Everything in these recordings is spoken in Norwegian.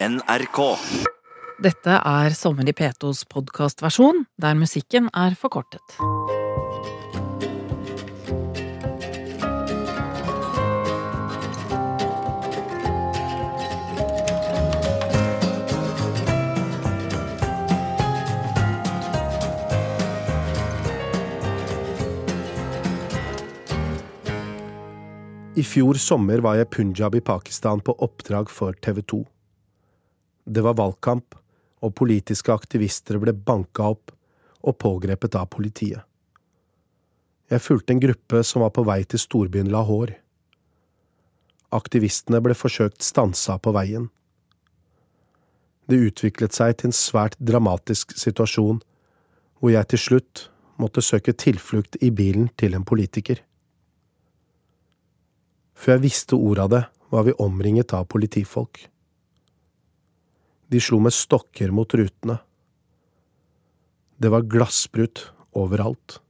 NRK. Dette er Sommer i P2s podkastversjon, der musikken er forkortet. I fjor sommer var jeg Punjab i Pakistan på oppdrag for TV 2. Det var valgkamp, og politiske aktivister ble banka opp og pågrepet av politiet. Jeg fulgte en gruppe som var på vei til storbyen Lahore. Aktivistene ble forsøkt stansa på veien. Det utviklet seg til en svært dramatisk situasjon, hvor jeg til slutt måtte søke tilflukt i bilen til en politiker. Før jeg visste ordet av det, var vi omringet av politifolk. De slo med stokker mot rutene. Det var glassbrudd overalt.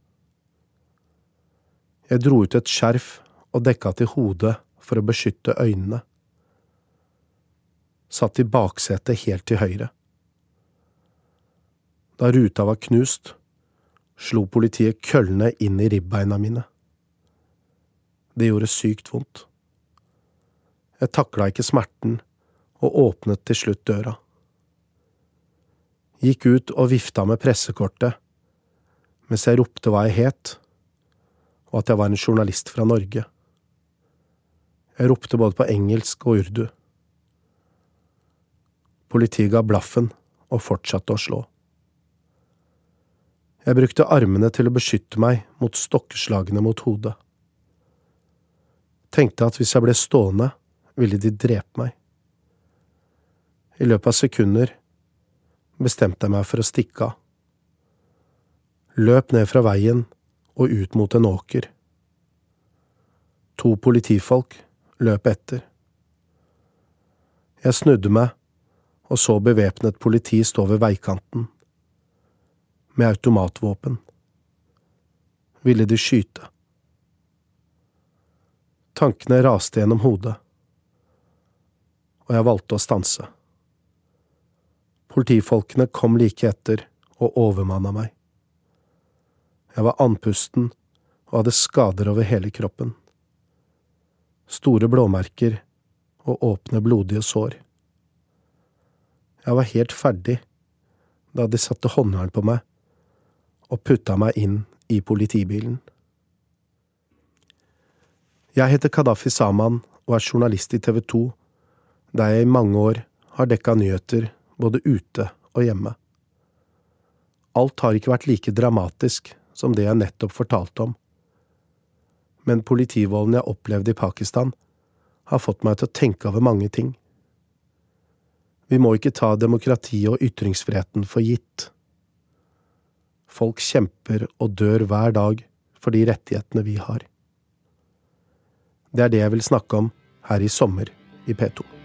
Jeg dro ut et skjerf og dekka til hodet for å beskytte øynene. Satt i baksetet helt til høyre. Da ruta var knust, slo politiet køllene inn i ribbeina mine. Det gjorde sykt vondt. Jeg takla ikke smerten og åpnet til slutt døra. Gikk ut og vifta med pressekortet, mens jeg ropte hva jeg het, og at jeg var en journalist fra Norge. Jeg ropte både på engelsk og urdu. Politiet ga blaffen og fortsatte å slå. Jeg brukte armene til å beskytte meg mot stokkeslagene mot hodet. Tenkte at hvis jeg ble stående, ville de drepe meg. I løpet av sekunder bestemte jeg meg for å stikke av. Løp ned fra veien og ut mot en åker. To politifolk løp etter. Jeg snudde meg og så bevæpnet politi stå ved veikanten, med automatvåpen. Ville de skyte? Tankene raste gjennom hodet, og jeg valgte å stanse. Politifolkene kom like etter og overmanna meg. Jeg var andpusten og hadde skader over hele kroppen. Store blåmerker og åpne, blodige sår. Jeg var helt ferdig da de satte håndjern på meg og putta meg inn i politibilen. Jeg heter Kadafi Saman og er journalist i TV 2, der jeg i mange år har dekka nyheter både ute og hjemme. Alt har ikke vært like dramatisk som det jeg nettopp fortalte om, men politivolden jeg opplevde i Pakistan, har fått meg til å tenke over mange ting. Vi må ikke ta demokratiet og ytringsfriheten for gitt. Folk kjemper og dør hver dag for de rettighetene vi har. Det er det jeg vil snakke om her i sommer i P2.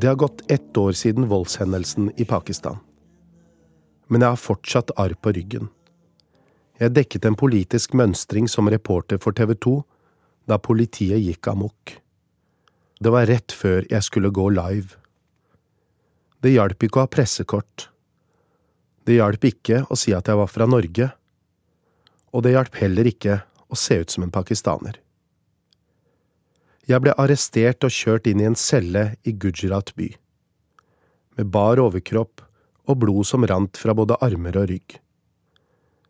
Det har gått ett år siden voldshendelsen i Pakistan. Men jeg har fortsatt arr på ryggen. Jeg dekket en politisk mønstring som reporter for TV 2 da politiet gikk amok. Det var rett før jeg skulle gå live. Det hjalp ikke å ha pressekort. Det hjalp ikke å si at jeg var fra Norge. Og det hjalp heller ikke å se ut som en pakistaner. Jeg ble arrestert og kjørt inn i en celle i Gujarat by. Med bar overkropp og blod som rant fra både armer og rygg.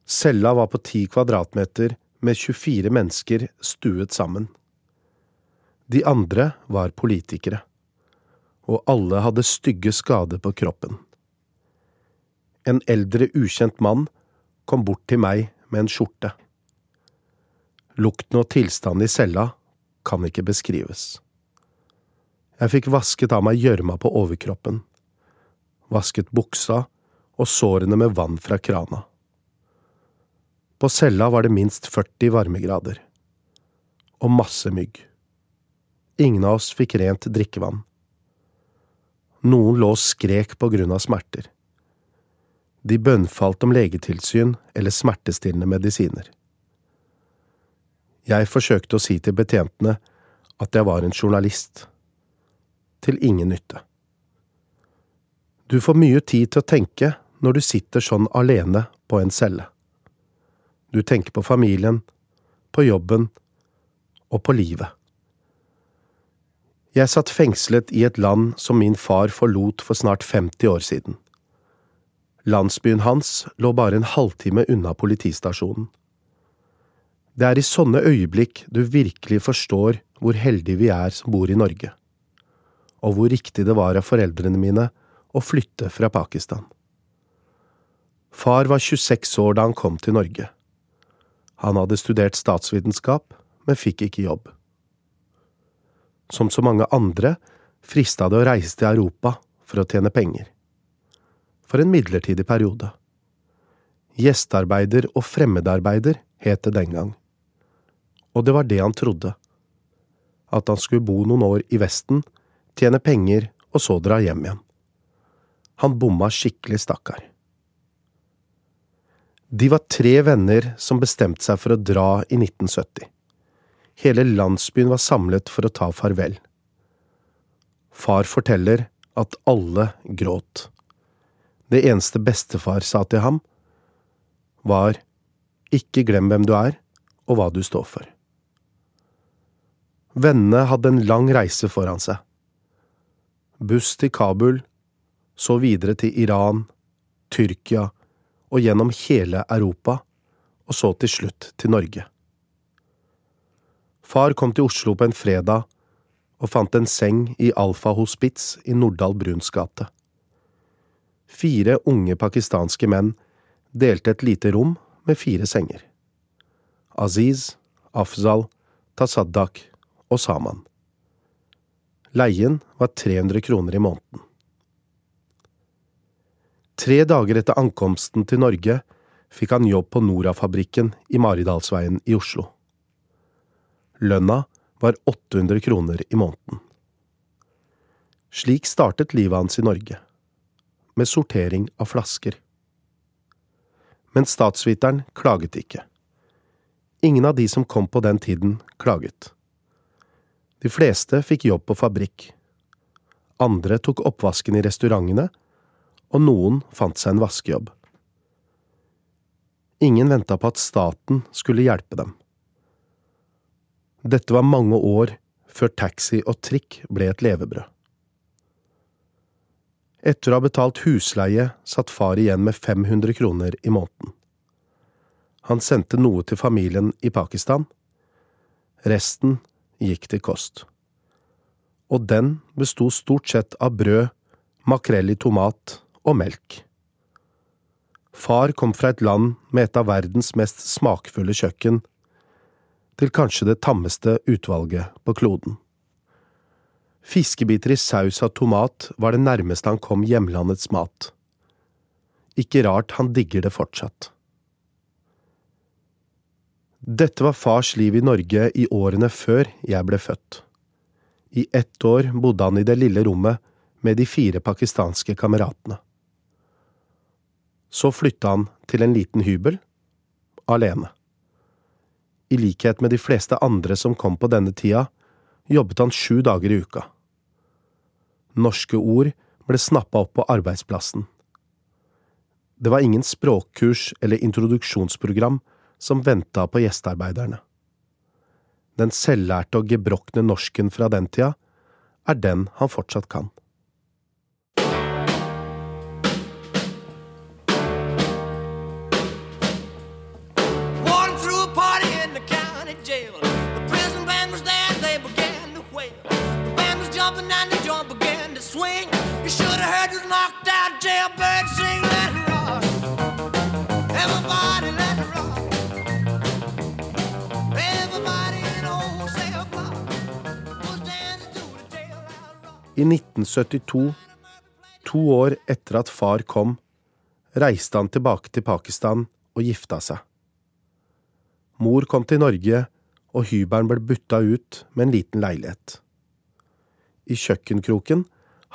Cella var på ti kvadratmeter med 24 mennesker stuet sammen. De andre var politikere, og alle hadde stygge skader på kroppen. En eldre, ukjent mann kom bort til meg med en skjorte. Lukten og tilstanden i cella kan ikke beskrives. Jeg fikk vasket av meg gjørma på overkroppen, vasket buksa og sårene med vann fra krana. På cella var det minst 40 varmegrader. Og masse mygg. Ingen av oss fikk rent drikkevann. Noen lå og skrek på grunn av smerter. De bønnfalt om legetilsyn eller smertestillende medisiner. Jeg forsøkte å si til betjentene at jeg var en journalist. Til ingen nytte. Du får mye tid til å tenke når du sitter sånn alene på en celle. Du tenker på familien, på jobben og på livet. Jeg satt fengslet i et land som min far forlot for snart 50 år siden. Landsbyen hans lå bare en halvtime unna politistasjonen. Det er i sånne øyeblikk du virkelig forstår hvor heldige vi er som bor i Norge, og hvor riktig det var av foreldrene mine å flytte fra Pakistan. Far var 26 år da han kom til Norge. Han hadde studert statsvitenskap, men fikk ikke jobb. Som så mange andre frista det å reise til Europa for å tjene penger. For en midlertidig periode. Gjestearbeider og fremmedarbeider het det den gang. Og det var det han trodde. At han skulle bo noen år i Vesten, tjene penger og så dra hjem igjen. Han bomma skikkelig, stakkar. De var tre venner som bestemte seg for å dra i 1970. Hele landsbyen var samlet for å ta farvel. Far forteller at alle gråt. Det eneste bestefar sa til ham, var ikke glem hvem du er og hva du står for. Vennene hadde en lang reise foran seg. Buss til Kabul, så videre til Iran, Tyrkia og gjennom hele Europa, og så til slutt til Norge. Far kom til Oslo på en fredag og fant en seng i Alfa hospits i Nordahl Bruns gate. Fire unge pakistanske menn delte et lite rom med fire senger. Aziz, Afzal, Tasaddak og Saman. Leien var 300 kroner i måneden. Tre dager etter ankomsten til Norge fikk han jobb på Norafabrikken i Maridalsveien i Oslo. Lønna var 800 kroner i måneden. Slik startet livet hans i Norge, med sortering av flasker. Men statsviteren klaget ikke. Ingen av de som kom på den tiden, klaget. De fleste fikk jobb på fabrikk. Andre tok oppvasken i restaurantene, og noen fant seg en vaskejobb. Ingen venta på at staten skulle hjelpe dem. Dette var mange år før taxi og trikk ble et levebrød. Etter å ha betalt husleie satt far igjen med 500 kroner i måneden. Han sendte noe til familien i Pakistan. Resten gikk til kost. Og den besto stort sett av brød, makrell i tomat og melk. Far kom fra et land med et av verdens mest smakfulle kjøkken, til kanskje det tammeste utvalget på kloden. Fiskebiter i saus av tomat var det nærmeste han kom hjemlandets mat. Ikke rart han digger det fortsatt. Dette var fars liv i Norge i årene før jeg ble født. I ett år bodde han i det lille rommet med de fire pakistanske kameratene. Så flytta han til en liten hybel, alene. I likhet med de fleste andre som kom på denne tida, jobbet han sju dager i uka. Norske ord ble snappa opp på arbeidsplassen. Det var ingen språkkurs eller introduksjonsprogram som venta på gjestearbeiderne. Den selvlærte og gebrokne norsken fra den tida er den han fortsatt kan. I 1972 To år etter at far kom, reiste han tilbake til Pakistan og gifta seg. Mor kom til Norge, og hybelen ble butta ut med en liten leilighet. I kjøkkenkroken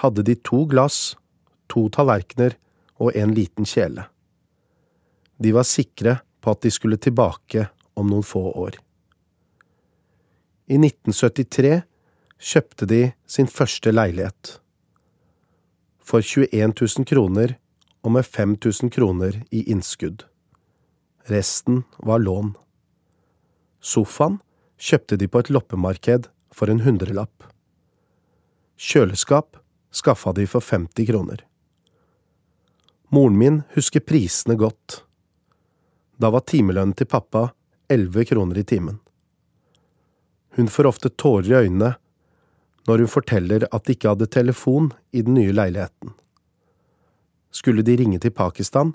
hadde de to glass, to tallerkener og en liten kjele. De var sikre på at de skulle tilbake om noen få år. I 1973 kjøpte de sin første leilighet. For 21 000 kroner og med 5000 kroner i innskudd. Resten var lån. Sofaen kjøpte de på et loppemarked for en hundrelapp. Kjøleskap skaffa de for 50 kroner. Moren min husker prisene godt. Da var timelønnen til pappa 11 kroner i timen. Hun får ofte tårer i øynene når hun forteller at de ikke hadde telefon i den nye leiligheten. Skulle de ringe til Pakistan,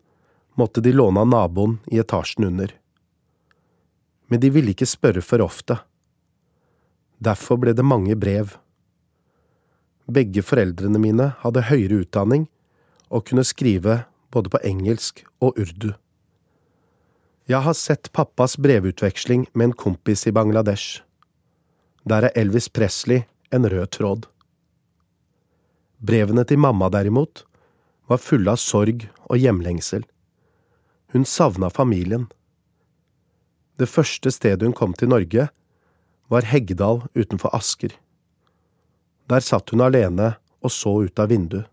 måtte de låne av naboen i etasjen under. Men de ville ikke spørre for ofte. Derfor ble det mange brev. Begge foreldrene mine hadde høyere utdanning og kunne skrive både på engelsk og urdu. Jeg har sett pappas brevutveksling med en kompis i Bangladesh. Der er Elvis Presley en rød tråd. Brevene til mamma, derimot, var fulle av sorg og hjemlengsel. Hun savna familien. Det første stedet hun kom til Norge, var Heggedal utenfor Asker. Der satt hun alene og så ut av vinduet.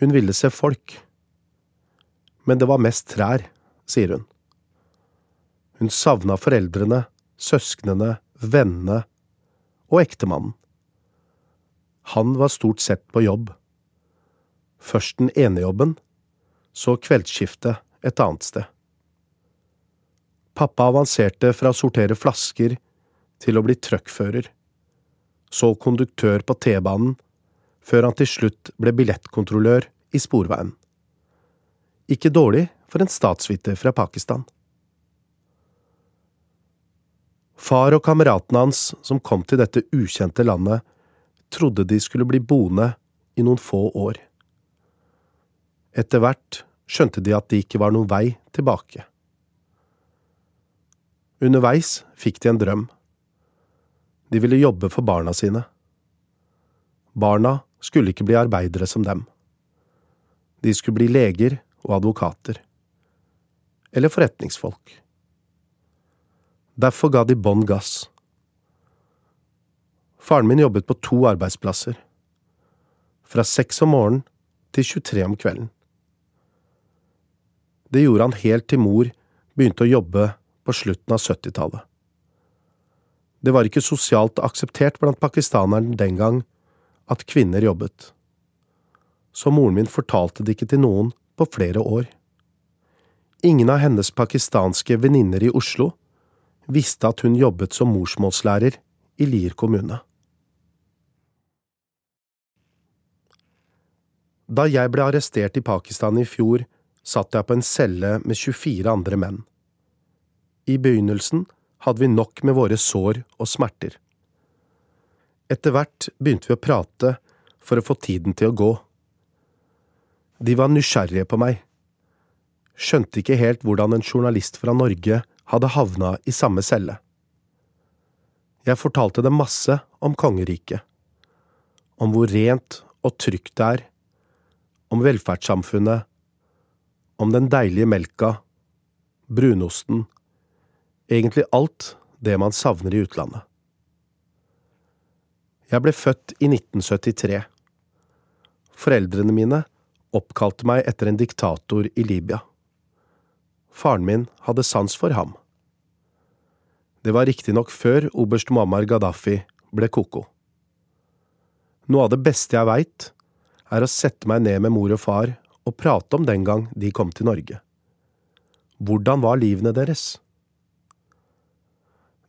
Hun ville se folk. Men det var mest trær, sier hun. Hun savna foreldrene, søsknene, vennene og ektemannen. Han var stort sett på jobb. Først den ene jobben, så kveldsskiftet et annet sted. Pappa avanserte fra å sortere flasker til å bli truckfører, så konduktør på T-banen, før han til slutt ble billettkontrollør i Sporveien. Ikke dårlig for en statsviter fra Pakistan. Far og kameratene hans som kom til dette ukjente landet, trodde de skulle bli boende i noen få år. Etter hvert skjønte de at det ikke var noen vei tilbake. Underveis fikk de en drøm. De ville jobbe for barna sine. Barna skulle ikke bli arbeidere som dem. De skulle bli leger og advokater. Eller forretningsfolk. Derfor ga de bånn gass. Faren min jobbet på to arbeidsplasser. Fra seks om morgenen til 23 om kvelden. Det gjorde han helt til mor begynte å jobbe på slutten av 70-tallet. Det var ikke sosialt akseptert blant pakistanerne den gang at kvinner jobbet. Så moren min fortalte det ikke til noen på flere år. Ingen av hennes pakistanske venninner i Oslo visste at hun jobbet som morsmålslærer i Lier kommune. Da jeg ble arrestert i Pakistan i fjor, satt jeg på en celle med 24 andre menn. I begynnelsen hadde vi nok med våre sår og smerter. Etter hvert begynte vi å prate for å få tiden til å gå. De var nysgjerrige på meg. Skjønte ikke helt hvordan en journalist fra Norge hadde havna i samme celle. Jeg fortalte dem masse om kongeriket, om hvor rent og trygt det er, om velferdssamfunnet, om den deilige melka, brunosten, egentlig alt det man savner i utlandet. Jeg ble født i 1973. Foreldrene mine oppkalte meg etter en diktator i Libya. Faren min hadde sans for ham. Det var riktignok før oberst Muammar Gaddafi ble koko. Noe av det beste jeg veit, er å sette meg ned med mor og far og prate om den gang de kom til Norge. Hvordan var livene deres?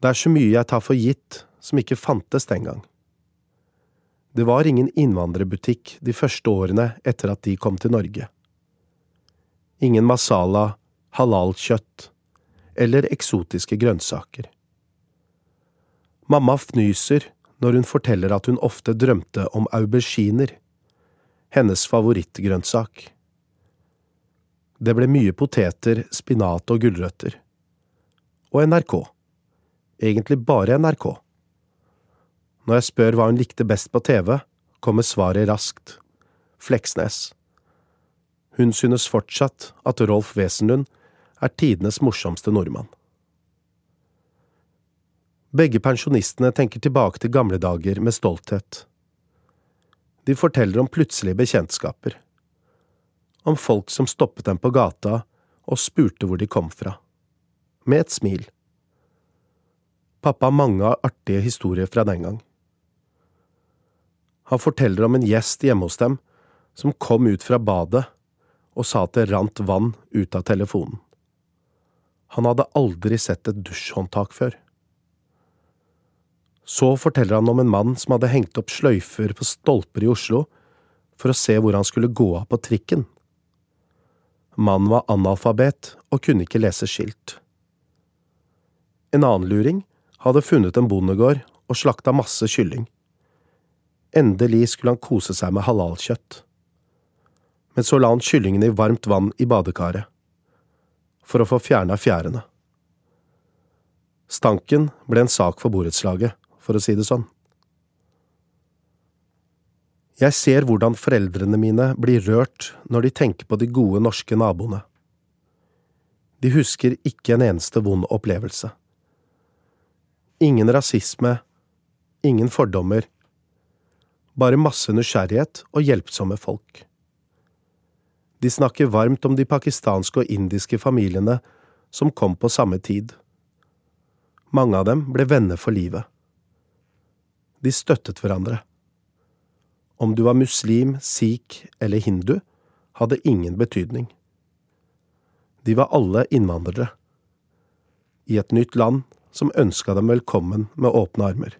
Det er så mye jeg tar for gitt som ikke fantes den gang. Det var ingen innvandrerbutikk de første årene etter at de kom til Norge. Ingen masala, halalkjøtt eller eksotiske grønnsaker. Mamma fnyser når hun forteller at hun ofte drømte om auberginer, hennes favorittgrønnsak. Det ble mye poteter, spinat og gulrøtter. Og NRK. Egentlig bare NRK. Når jeg spør hva hun likte best på TV, kommer svaret raskt. Fleksnes. Hun synes fortsatt at Rolf Wesenlund er tidenes morsomste nordmann. Begge pensjonistene tenker tilbake til gamle dager med stolthet. De forteller om plutselige bekjentskaper. Om folk som stoppet dem på gata og spurte hvor de kom fra. Med et smil. Pappa har mange artige historier fra den gang. Han forteller om en gjest hjemme hos dem som kom ut fra badet og sa at det rant vann ut av telefonen. Han hadde aldri sett et dusjhåndtak før. Så forteller han om en mann som hadde hengt opp sløyfer på stolper i Oslo for å se hvor han skulle gå av på trikken. Mannen var analfabet og kunne ikke lese skilt. En annen luring hadde funnet en bondegård og slakta masse kylling. Endelig skulle han kose seg med halalkjøtt. Men så la han kyllingene i varmt vann i badekaret, for å få fjerna fjærene. Stanken ble en sak for borettslaget, for å si det sånn. Jeg ser hvordan foreldrene mine blir rørt når de tenker på de gode norske naboene. De husker ikke en eneste vond opplevelse. Ingen rasisme, ingen fordommer, bare masse nysgjerrighet og hjelpsomme folk. De snakker varmt om de pakistanske og indiske familiene som kom på samme tid. Mange av dem ble venner for livet. De støttet hverandre. Om du var muslim, sikh eller hindu, hadde ingen betydning. De var alle innvandrere. I et nytt land som ønska dem velkommen med åpne armer.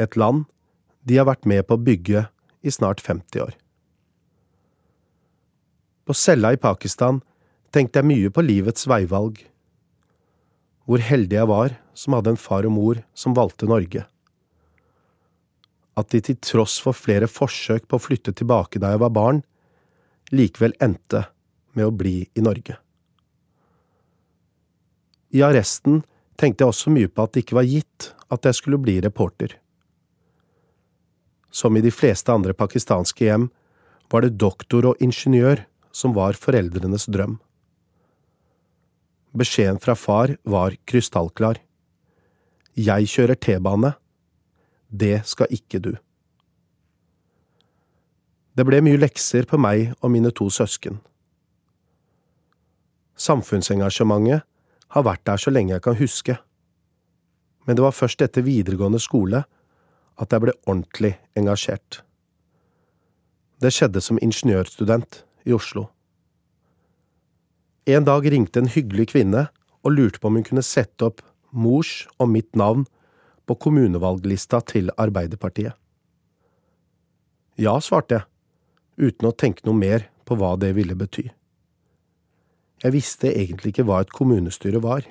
Et land de har vært med på å bygge i snart 50 år. På cella i Pakistan tenkte jeg mye på livets veivalg. Hvor heldig jeg var som hadde en far og mor som valgte Norge. At de til tross for flere forsøk på å flytte tilbake da jeg var barn, likevel endte med å bli i Norge. I arresten tenkte jeg også mye på at det ikke var gitt at jeg skulle bli reporter. Som i de fleste andre pakistanske hjem var det doktor og ingeniør som var foreldrenes drøm. Beskjeden fra far var krystallklar. Jeg kjører T-bane. Det skal ikke du. Det ble mye lekser på meg og mine to søsken. Samfunnsengasjementet har vært der så lenge jeg kan huske, men det var først etter videregående skole at jeg ble ordentlig engasjert. Det skjedde som ingeniørstudent i Oslo. En dag ringte en hyggelig kvinne og lurte på om hun kunne sette opp mors og mitt navn på kommunevalglista til Arbeiderpartiet. Ja, svarte jeg, uten å tenke noe mer på hva det ville bety. Jeg visste egentlig ikke hva et kommunestyre var.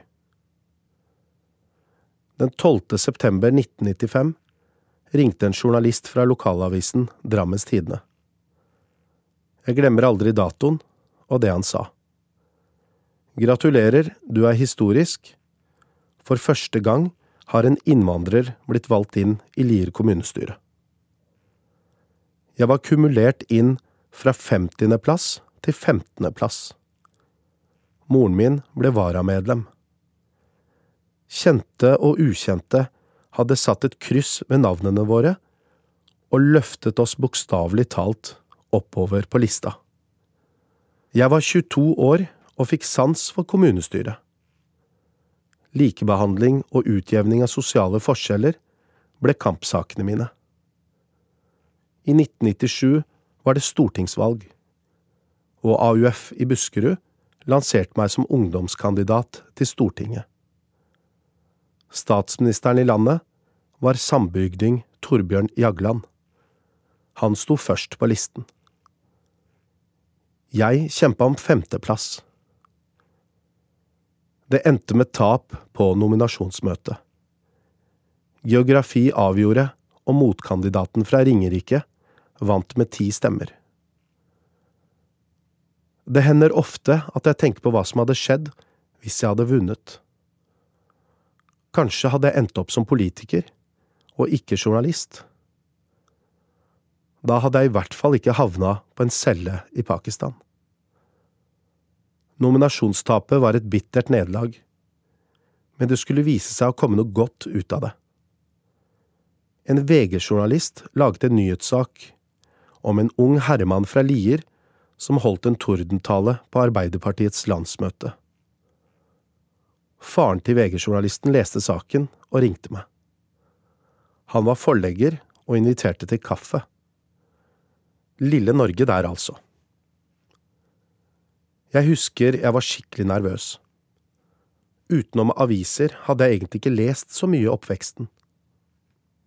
Den 12. september 1995 ringte en journalist fra lokalavisen Drammens Tidende. Jeg glemmer aldri datoen og det han sa. Gratulerer, du er historisk. For første gang har en innvandrer blitt valgt inn i Lier kommunestyre. Jeg var kumulert inn fra 50. plass til 15. plass. Moren min ble varamedlem. Kjente og ukjente hadde satt et kryss ved navnene våre og løftet oss bokstavelig talt oppover på lista. Jeg var 22 år og fikk sans for kommunestyret. Likebehandling og utjevning av sosiale forskjeller ble kampsakene mine. I 1997 var det stortingsvalg, og AUF i Buskerud lanserte meg som ungdomskandidat til Stortinget. Statsministeren i landet var sambygding Torbjørn Jagland. Han sto først på listen. Jeg kjempa om femteplass. Det endte med tap på nominasjonsmøtet. Geografi avgjorde og motkandidaten fra Ringerike vant med ti stemmer. Det hender ofte at jeg tenker på hva som hadde skjedd hvis jeg hadde vunnet. Kanskje hadde jeg endt opp som politiker, og ikke journalist. Da hadde jeg i hvert fall ikke havna på en celle i Pakistan. Nominasjonstapet var et bittert nederlag, men det skulle vise seg å komme noe godt ut av det. En VG-journalist laget en nyhetssak om en ung herremann fra Lier som holdt en tordentale på Arbeiderpartiets landsmøte. Faren til VG-journalisten leste saken og ringte meg. Han var forlegger og inviterte til kaffe. Lille Norge der, altså. Jeg husker jeg var skikkelig nervøs. Utenom aviser hadde jeg egentlig ikke lest så mye oppveksten.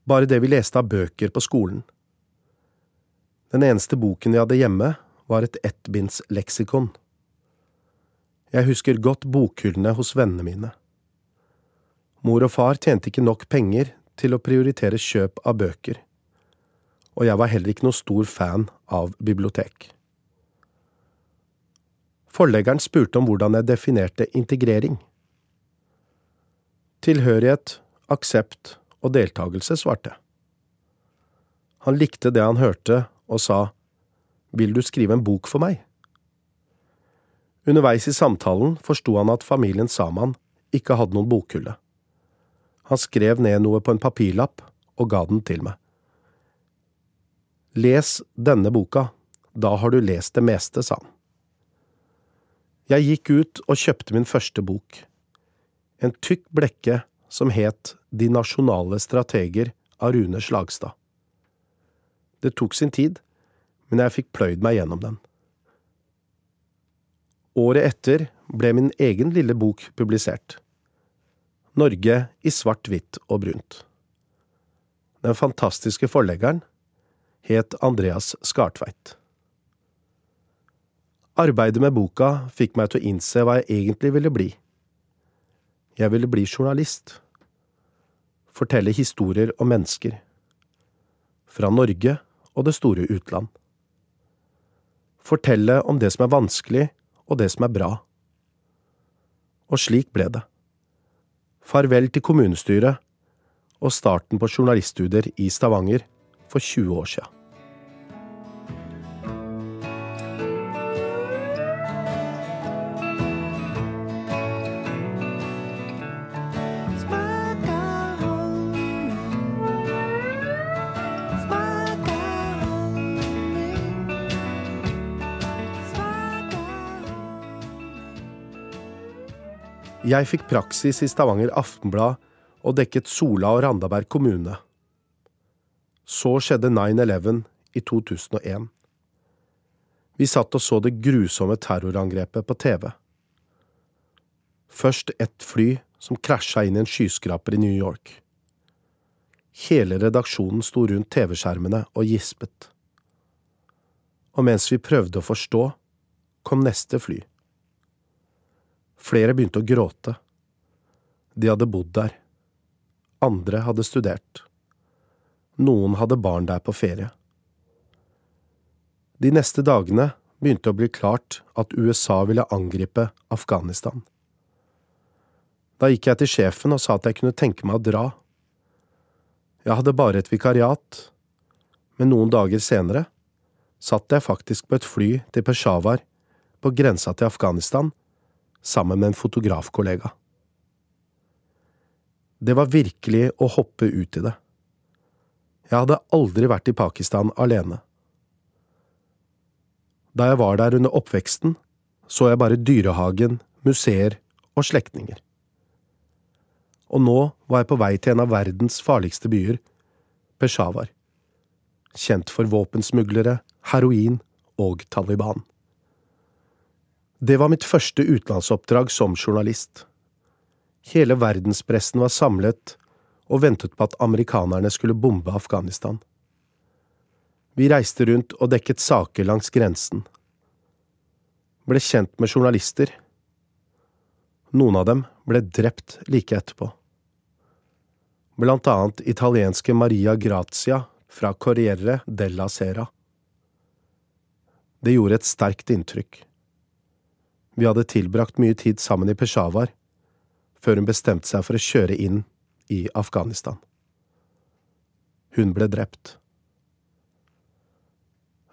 Bare det vi leste av bøker på skolen. Den eneste boken vi hadde hjemme, var et ettbinds leksikon. Jeg husker godt bokhyllene hos vennene mine. Mor og far tjente ikke nok penger til å prioritere kjøp av bøker, og jeg var heller ikke noe stor fan av bibliotek. Forleggeren spurte om hvordan jeg definerte integrering. Tilhørighet, aksept og deltakelse, svarte. Han likte det han hørte, og sa Vil du skrive en bok for meg? Underveis i samtalen forsto han at familien Saman ikke hadde noen bokhylle. Han skrev ned noe på en papirlapp og ga den til meg. Les denne boka, da har du lest det meste, sa han. Jeg gikk ut og kjøpte min første bok, en tykk blekke som het De nasjonale strateger av Rune Slagstad. Det tok sin tid, men jeg fikk pløyd meg gjennom den. Året etter ble min egen lille bok publisert. Norge i svart, hvitt og brunt. Den fantastiske forleggeren het Andreas Skartveit. Arbeidet med boka fikk meg til å innse hva jeg egentlig ville bli. Jeg ville bli journalist. Fortelle historier om mennesker. Fra Norge og det store utland. Fortelle om det som er vanskelig, og det som er bra. Og slik ble det. Farvel til kommunestyret og starten på journaliststudier i Stavanger for 20 år siden. Jeg fikk praksis i Stavanger Aftenblad og dekket Sola og Randaberg kommune. Så skjedde 9-11 i 2001. Vi satt og så det grusomme terrorangrepet på TV. Først ett fly som krasja inn i en skyskraper i New York. Hele redaksjonen sto rundt TV-skjermene og gispet. Og mens vi prøvde å forstå, kom neste fly. Flere begynte å gråte. De hadde bodd der. Andre hadde studert. Noen hadde barn der på ferie. De neste dagene begynte å bli klart at USA ville angripe Afghanistan. Da gikk jeg til sjefen og sa at jeg kunne tenke meg å dra. Jeg hadde bare et vikariat, men noen dager senere satt jeg faktisk på et fly til Peshawar, på grensa til Afghanistan, sammen med en fotografkollega. Det var virkelig å hoppe ut i det. Jeg hadde aldri vært i Pakistan alene. Da jeg var der under oppveksten, så jeg bare dyrehagen, museer og slektninger. Og nå var jeg på vei til en av verdens farligste byer, Peshawar, kjent for våpensmuglere, heroin og Taliban. Det var mitt første utenlandsoppdrag som journalist. Hele verdenspressen var samlet og ventet på at amerikanerne skulle bombe Afghanistan. Vi reiste rundt og dekket saker langs grensen. Ble kjent med journalister. Noen av dem ble drept like etterpå. Blant annet italienske Maria Grazia fra Corriere della Sera. Det gjorde et sterkt inntrykk. Vi hadde tilbrakt mye tid sammen i Peshawar, før hun bestemte seg for å kjøre inn i Afghanistan. Hun ble drept.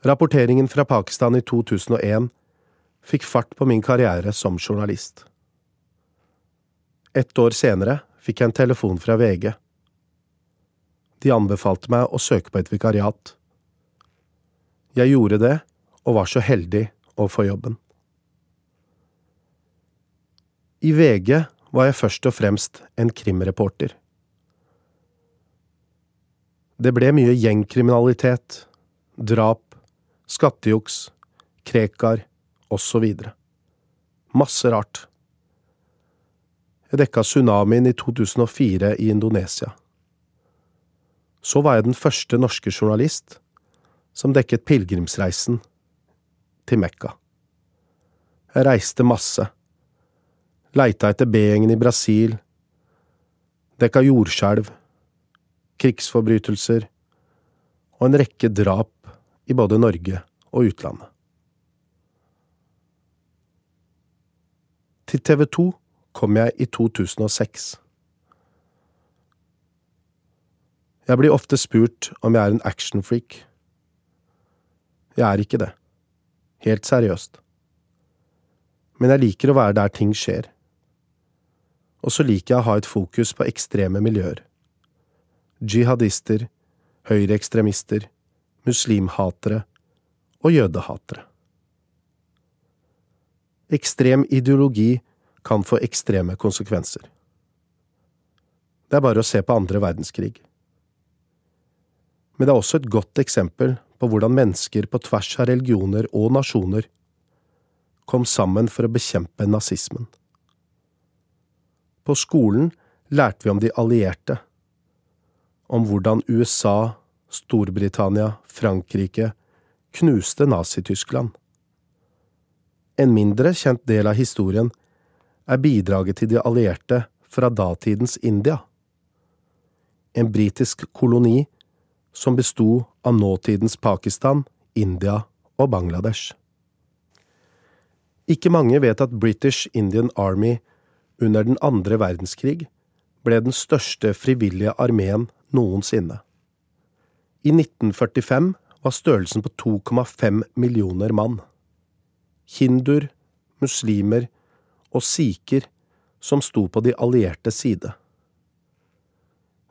Rapporteringen fra Pakistan i 2001 fikk fart på min karriere som journalist. Ett år senere fikk jeg en telefon fra VG. De anbefalte meg å søke på et vikariat. Jeg gjorde det, og var så heldig å få jobben. I VG var jeg først og fremst en krimreporter. Det ble mye gjengkriminalitet, drap, skattejuks, krekar osv. Masse rart. Jeg dekka tsunamien i 2004 i Indonesia. Så var jeg den første norske journalist som dekket pilegrimsreisen til Mekka. Jeg reiste masse. Leita etter B-gjengen i Brasil. Dekka jordskjelv, krigsforbrytelser og en rekke drap i både Norge og utlandet. Til TV 2 kom jeg i 2006. Jeg blir ofte spurt om jeg er en actionfreak. Jeg er ikke det. Helt seriøst. Men jeg liker å være der ting skjer. Og så liker jeg å ha et fokus på ekstreme miljøer. Jihadister, høyreekstremister, muslimhatere og jødehatere. Ekstrem ideologi kan få ekstreme konsekvenser. Det er bare å se på andre verdenskrig. Men det er også et godt eksempel på hvordan mennesker på tvers av religioner og nasjoner kom sammen for å bekjempe nazismen. På skolen lærte vi om de allierte, om hvordan USA, Storbritannia, Frankrike knuste Nazi-Tyskland. En mindre kjent del av historien er bidraget til de allierte fra datidens India. En britisk koloni som besto av nåtidens Pakistan, India og Bangladesh. Ikke mange vet at British Indian Army under den andre verdenskrig ble den største frivillige armeen noensinne. I 1945 var størrelsen på 2,5 millioner mann. Hinduer, muslimer og sikher som sto på de allierte side.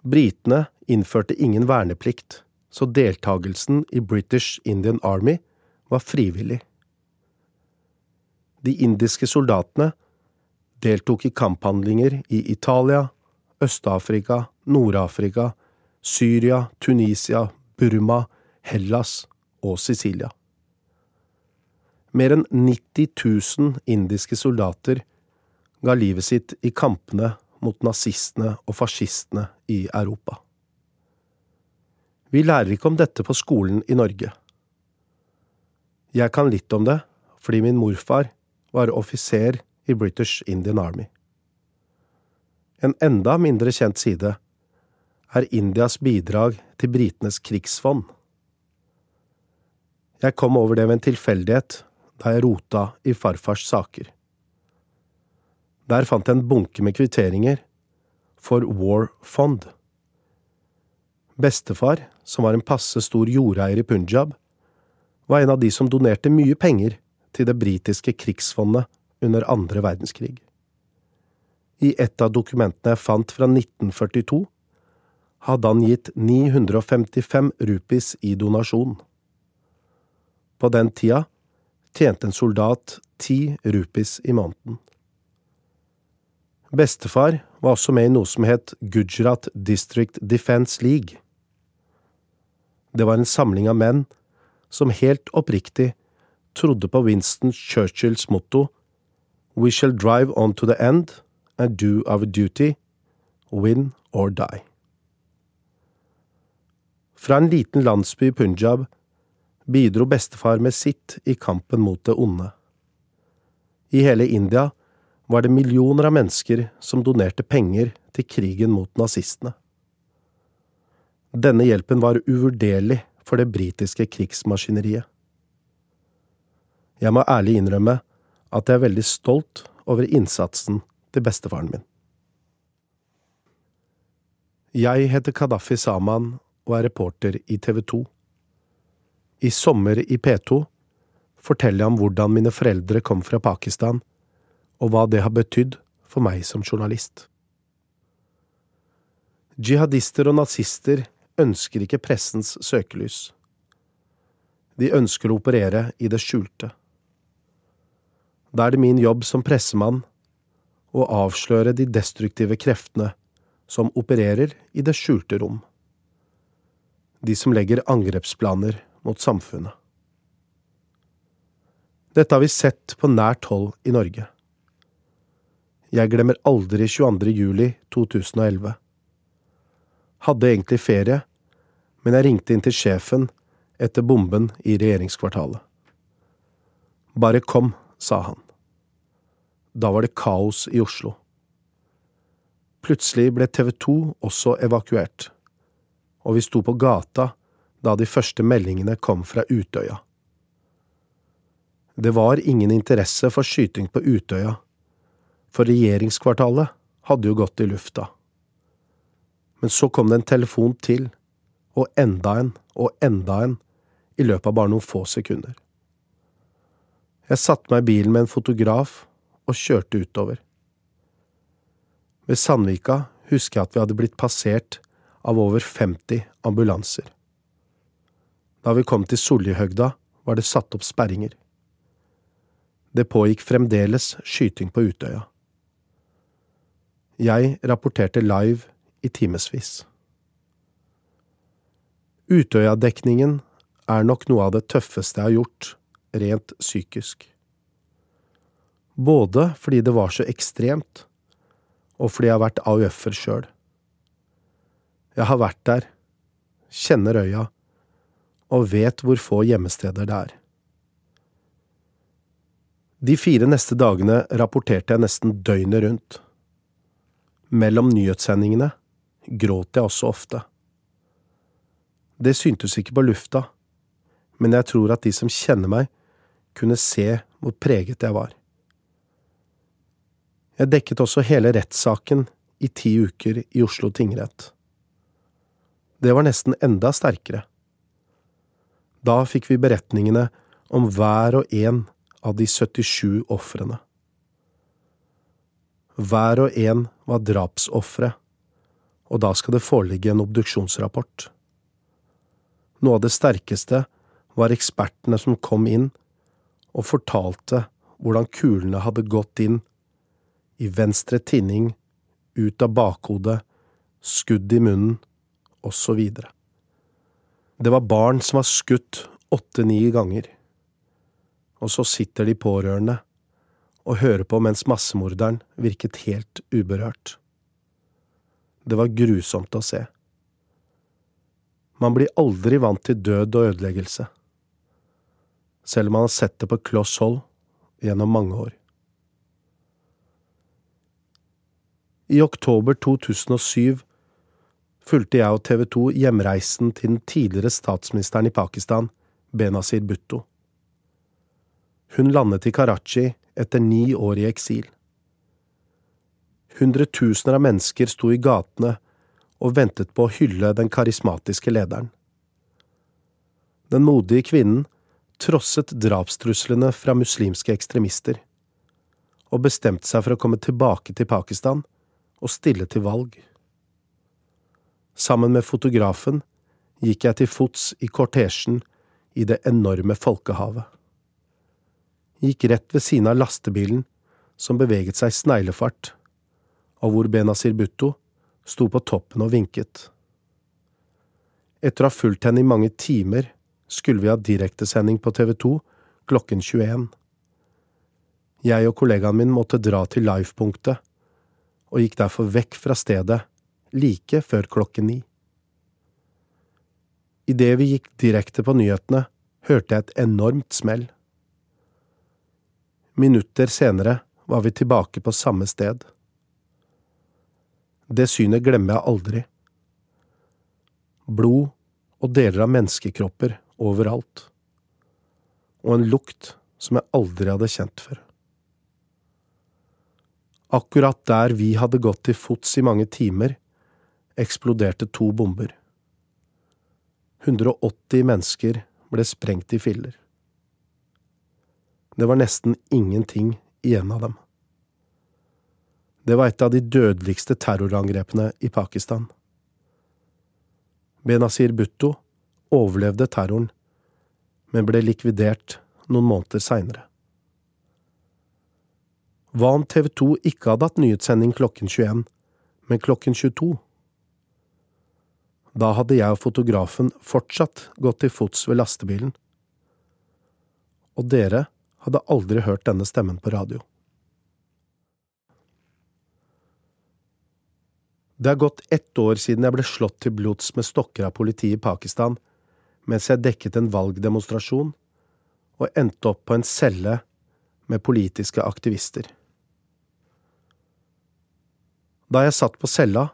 Britene innførte ingen verneplikt, så deltagelsen i British Indian Army var frivillig. De indiske soldatene deltok i kamphandlinger i Italia, Øst-Afrika, Nord-Afrika, Syria, Tunisia, Burma, Hellas og Sicilia. Mer enn 90 000 indiske soldater ga livet sitt i kampene mot nazistene og fascistene i Europa. Vi lærer ikke om dette på skolen i Norge. Jeg kan litt om det fordi min morfar var offiser i British Indian Army. En enda mindre kjent side er Indias bidrag til britenes krigsfond. Jeg kom over det ved en tilfeldighet da jeg rota i farfars saker. Der fant jeg en bunke med kvitteringer for War Fund. Bestefar, som var en passe stor jordeier i Punjab, var en av de som donerte mye penger til det britiske krigsfondet under andre verdenskrig. I et av dokumentene jeg fant fra 1942, hadde han gitt 955 rupees i donasjon. På den tida tjente en soldat ti rupees i måneden. Bestefar var også med i noe som het Gujarat District Defence League. Det var en samling av menn som helt oppriktig trodde på Winston Churchills motto We shall drive on to the end and do our duty, win or die. Fra en liten landsby i Punjab bidro bestefar med sitt i kampen mot det onde. I hele India var det millioner av mennesker som donerte penger til krigen mot nazistene. Denne hjelpen var uvurderlig for det britiske krigsmaskineriet. Jeg må ærlig innrømme at jeg er veldig stolt over innsatsen til bestefaren min. Jeg heter Kadafi Saman og er reporter i TV 2. I sommer i P2 forteller jeg om hvordan mine foreldre kom fra Pakistan, og hva det har betydd for meg som journalist. Jihadister og nazister ønsker ikke pressens søkelys. De ønsker å operere i det skjulte. Da er det min jobb som pressemann å avsløre de destruktive kreftene som opererer i det skjulte rom. De som legger angrepsplaner mot samfunnet. Dette har vi sett på nært hold i Norge. Jeg glemmer aldri 22. juli 2011. Hadde egentlig ferie, men jeg ringte inn til sjefen etter bomben i regjeringskvartalet. Bare kom, sa han. Da var det kaos i Oslo. Plutselig ble TV 2 også evakuert, og vi sto på gata da de første meldingene kom fra Utøya. Det var ingen interesse for skyting på Utøya, for regjeringskvartalet hadde jo gått i lufta. Men så kom det en telefon til, og enda en og enda en i løpet av bare noen få sekunder. Jeg satte meg i bilen med en fotograf og kjørte utover. Ved Sandvika husker jeg at vi hadde blitt passert av over 50 ambulanser. Da vi kom til Soljehøgda, var det satt opp sperringer. Det pågikk fremdeles skyting på Utøya. Jeg rapporterte live i timevis. Utøya-dekningen er nok noe av det tøffeste jeg har gjort, rent psykisk. Både fordi det var så ekstremt, og fordi jeg har vært AUF-er sjøl. Jeg har vært der, kjenner øya, og vet hvor få gjemmesteder det er. De fire neste dagene rapporterte jeg nesten døgnet rundt. Mellom nyhetssendingene gråt jeg også ofte. Det syntes ikke på lufta, men jeg tror at de som kjenner meg, kunne se hvor preget jeg var. Jeg dekket også hele rettssaken i ti uker i Oslo tingrett. Det var nesten enda sterkere. Da fikk vi beretningene om hver og en av de 77 ofrene. Hver og en var drapsofre, og da skal det foreligge en obduksjonsrapport. Noe av det sterkeste var ekspertene som kom inn og fortalte hvordan kulene hadde gått inn i venstre tinning, ut av bakhodet, skudd i munnen, osv. Det var barn som var skutt åtte–ni ganger. Og så sitter de pårørende og hører på mens massemorderen virket helt uberørt. Det var grusomt å se. Man blir aldri vant til død og ødeleggelse selv om man har sett det på kloss hold gjennom mange år. I oktober 2007 fulgte jeg og TV 2 hjemreisen til den tidligere statsministeren i Pakistan, Benazir Bhutto. Hun landet i Karachi etter ni år i eksil. Hundretusener av mennesker sto i gatene og ventet på å hylle den karismatiske lederen. Den modige kvinnen trosset drapstruslene fra muslimske ekstremister, og bestemte seg for å komme tilbake til Pakistan og stille til valg. Sammen med fotografen gikk jeg til fots i kortesjen i det enorme folkehavet. Gikk rett ved siden av lastebilen som beveget seg i sneglefart, og hvor Benazir Bhutto sto på toppen og vinket. Etter å ha fulgt henne i mange timer skulle vi ha direktesending på TV 2 klokken 21. Jeg og kollegaen min måtte dra til livepunktet, og gikk derfor vekk fra stedet like før klokken ni. Idet vi gikk direkte på nyhetene, hørte jeg et enormt smell. Minutter senere var vi tilbake på samme sted. Det synet glemmer jeg aldri. Blod og deler av menneskekropper overalt, og en lukt som jeg aldri hadde kjent før. Akkurat der vi hadde gått til fots i mange timer, eksploderte to bomber. 180 mennesker ble sprengt i filler. Det var nesten ingenting igjen av dem. Det var et av de dødeligste terrorangrepene i Pakistan. Benazir Bhutto overlevde terroren, men ble likvidert noen måneder seinere. Hva om TV 2 ikke hadde hatt nyhetssending klokken 21, men klokken 22? Da hadde jeg og fotografen fortsatt gått til fots ved lastebilen. Og dere hadde aldri hørt denne stemmen på radio. Det har gått ett år siden jeg ble slått til blods med stokker av politiet i Pakistan mens jeg dekket en valgdemonstrasjon og endte opp på en celle med politiske aktivister. Da jeg satt på cella,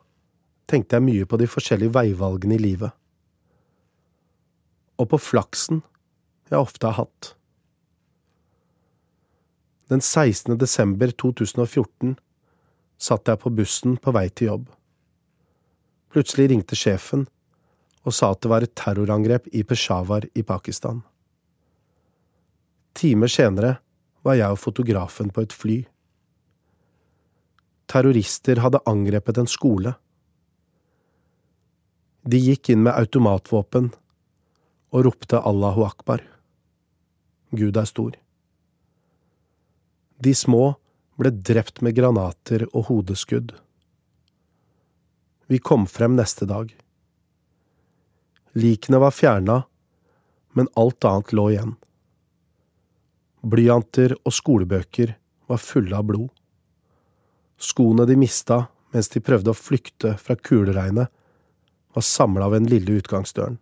tenkte jeg mye på de forskjellige veivalgene i livet. Og på flaksen jeg ofte har hatt. Den 16. desember 2014 satt jeg på bussen på vei til jobb. Plutselig ringte sjefen og sa at det var et terrorangrep i Peshawar i Pakistan. Timer senere var jeg og fotografen på et fly. Terrorister hadde angrepet en skole. De gikk inn med automatvåpen og ropte Allahu akbar. Gud er stor. De små ble drept med granater og hodeskudd. Vi kom frem neste dag. Likene var fjerna, men alt annet lå igjen. Blyanter og skolebøker var fulle av blod. Skoene de mista mens de prøvde å flykte fra kuleregnet, var samla ved den lille utgangsdøren.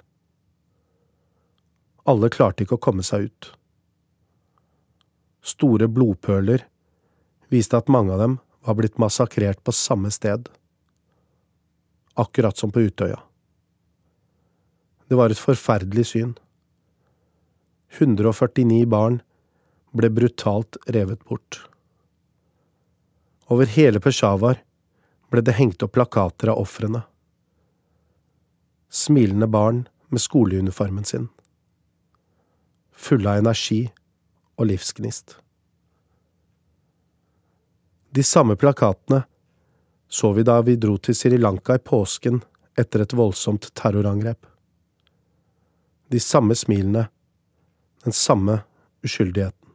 Alle klarte ikke å komme seg ut. Store blodpøler viste at mange av dem var blitt massakrert på samme sted. Akkurat som på Utøya. Det var et forferdelig syn. 149 barn ble brutalt revet bort. Over hele Peshawar ble det hengt opp plakater av ofrene. Smilende barn med skoleuniformen sin. Fulle av energi og livsgnist. De samme plakatene så vi da vi dro til Sri Lanka i påsken etter et voldsomt terrorangrep de samme smilene, den samme uskyldigheten.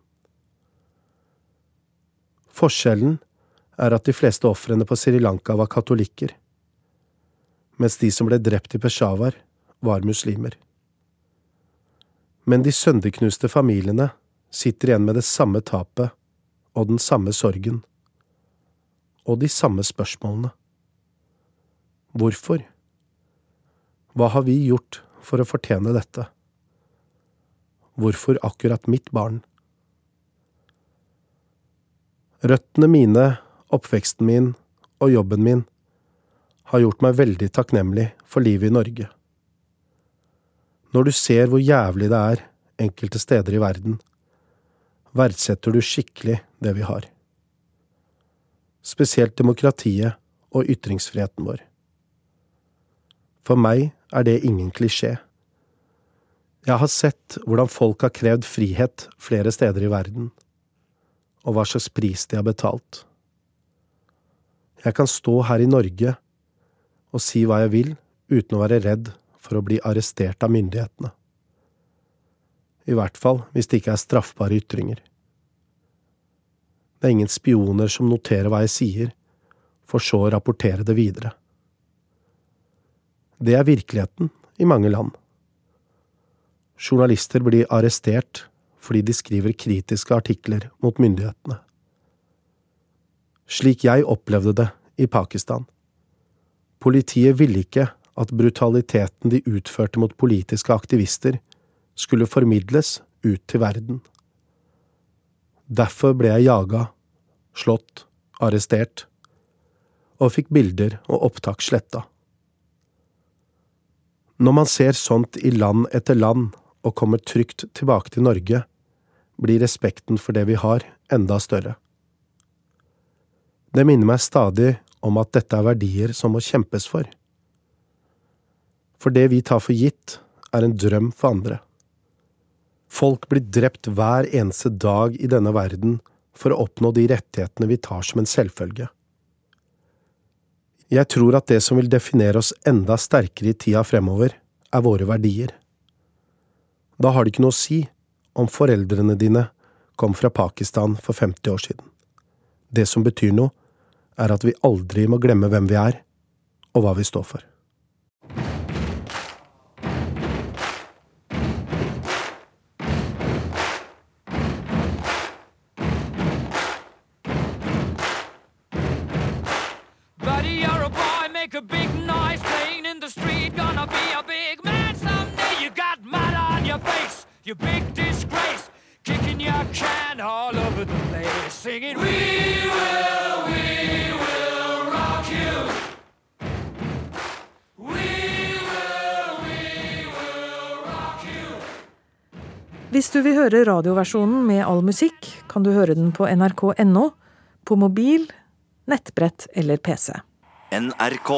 Forskjellen er at de fleste ofrene på Sri Lanka var katolikker, mens de som ble drept i Peshawar, var muslimer. Men de sønderknuste familiene sitter igjen med det samme tapet og den samme sorgen. Og de samme spørsmålene. Hvorfor? Hva har vi gjort for å fortjene dette. Hvorfor akkurat mitt barn? Røttene mine, oppveksten min og jobben min har gjort meg veldig takknemlig for livet i Norge. Når du ser hvor jævlig det er enkelte steder i verden, verdsetter du skikkelig det vi har. Spesielt demokratiet og ytringsfriheten vår. For meg er det ingen klisjé. Jeg har sett hvordan folk har krevd frihet flere steder i verden, og hva slags pris de har betalt. Jeg kan stå her i Norge og si hva jeg vil uten å være redd for å bli arrestert av myndighetene. I hvert fall hvis det ikke er straffbare ytringer. Det er ingen spioner som noterer hva jeg sier, for så å rapportere det videre. Det er virkeligheten i mange land. Journalister blir arrestert fordi de skriver kritiske artikler mot myndighetene. Slik jeg opplevde det i Pakistan. Politiet ville ikke at brutaliteten de utførte mot politiske aktivister, skulle formidles ut til verden. Derfor ble jeg jaga, slått, arrestert, og fikk bilder og opptak sletta. Når man ser sånt i land etter land og kommer trygt tilbake til Norge, blir respekten for det vi har, enda større. Det minner meg stadig om at dette er verdier som må kjempes for. For det vi tar for gitt, er en drøm for andre. Folk blir drept hver eneste dag i denne verden for å oppnå de rettighetene vi tar som en selvfølge. Jeg tror at det som vil definere oss enda sterkere i tida fremover, er våre verdier. Da har det ikke noe å si om foreldrene dine kom fra Pakistan for 50 år siden. Det som betyr noe, er at vi aldri må glemme hvem vi er, og hva vi står for. Høre radioversjonen med all musikk, kan du høre den på nrk.no, på mobil, nettbrett eller PC. NRK.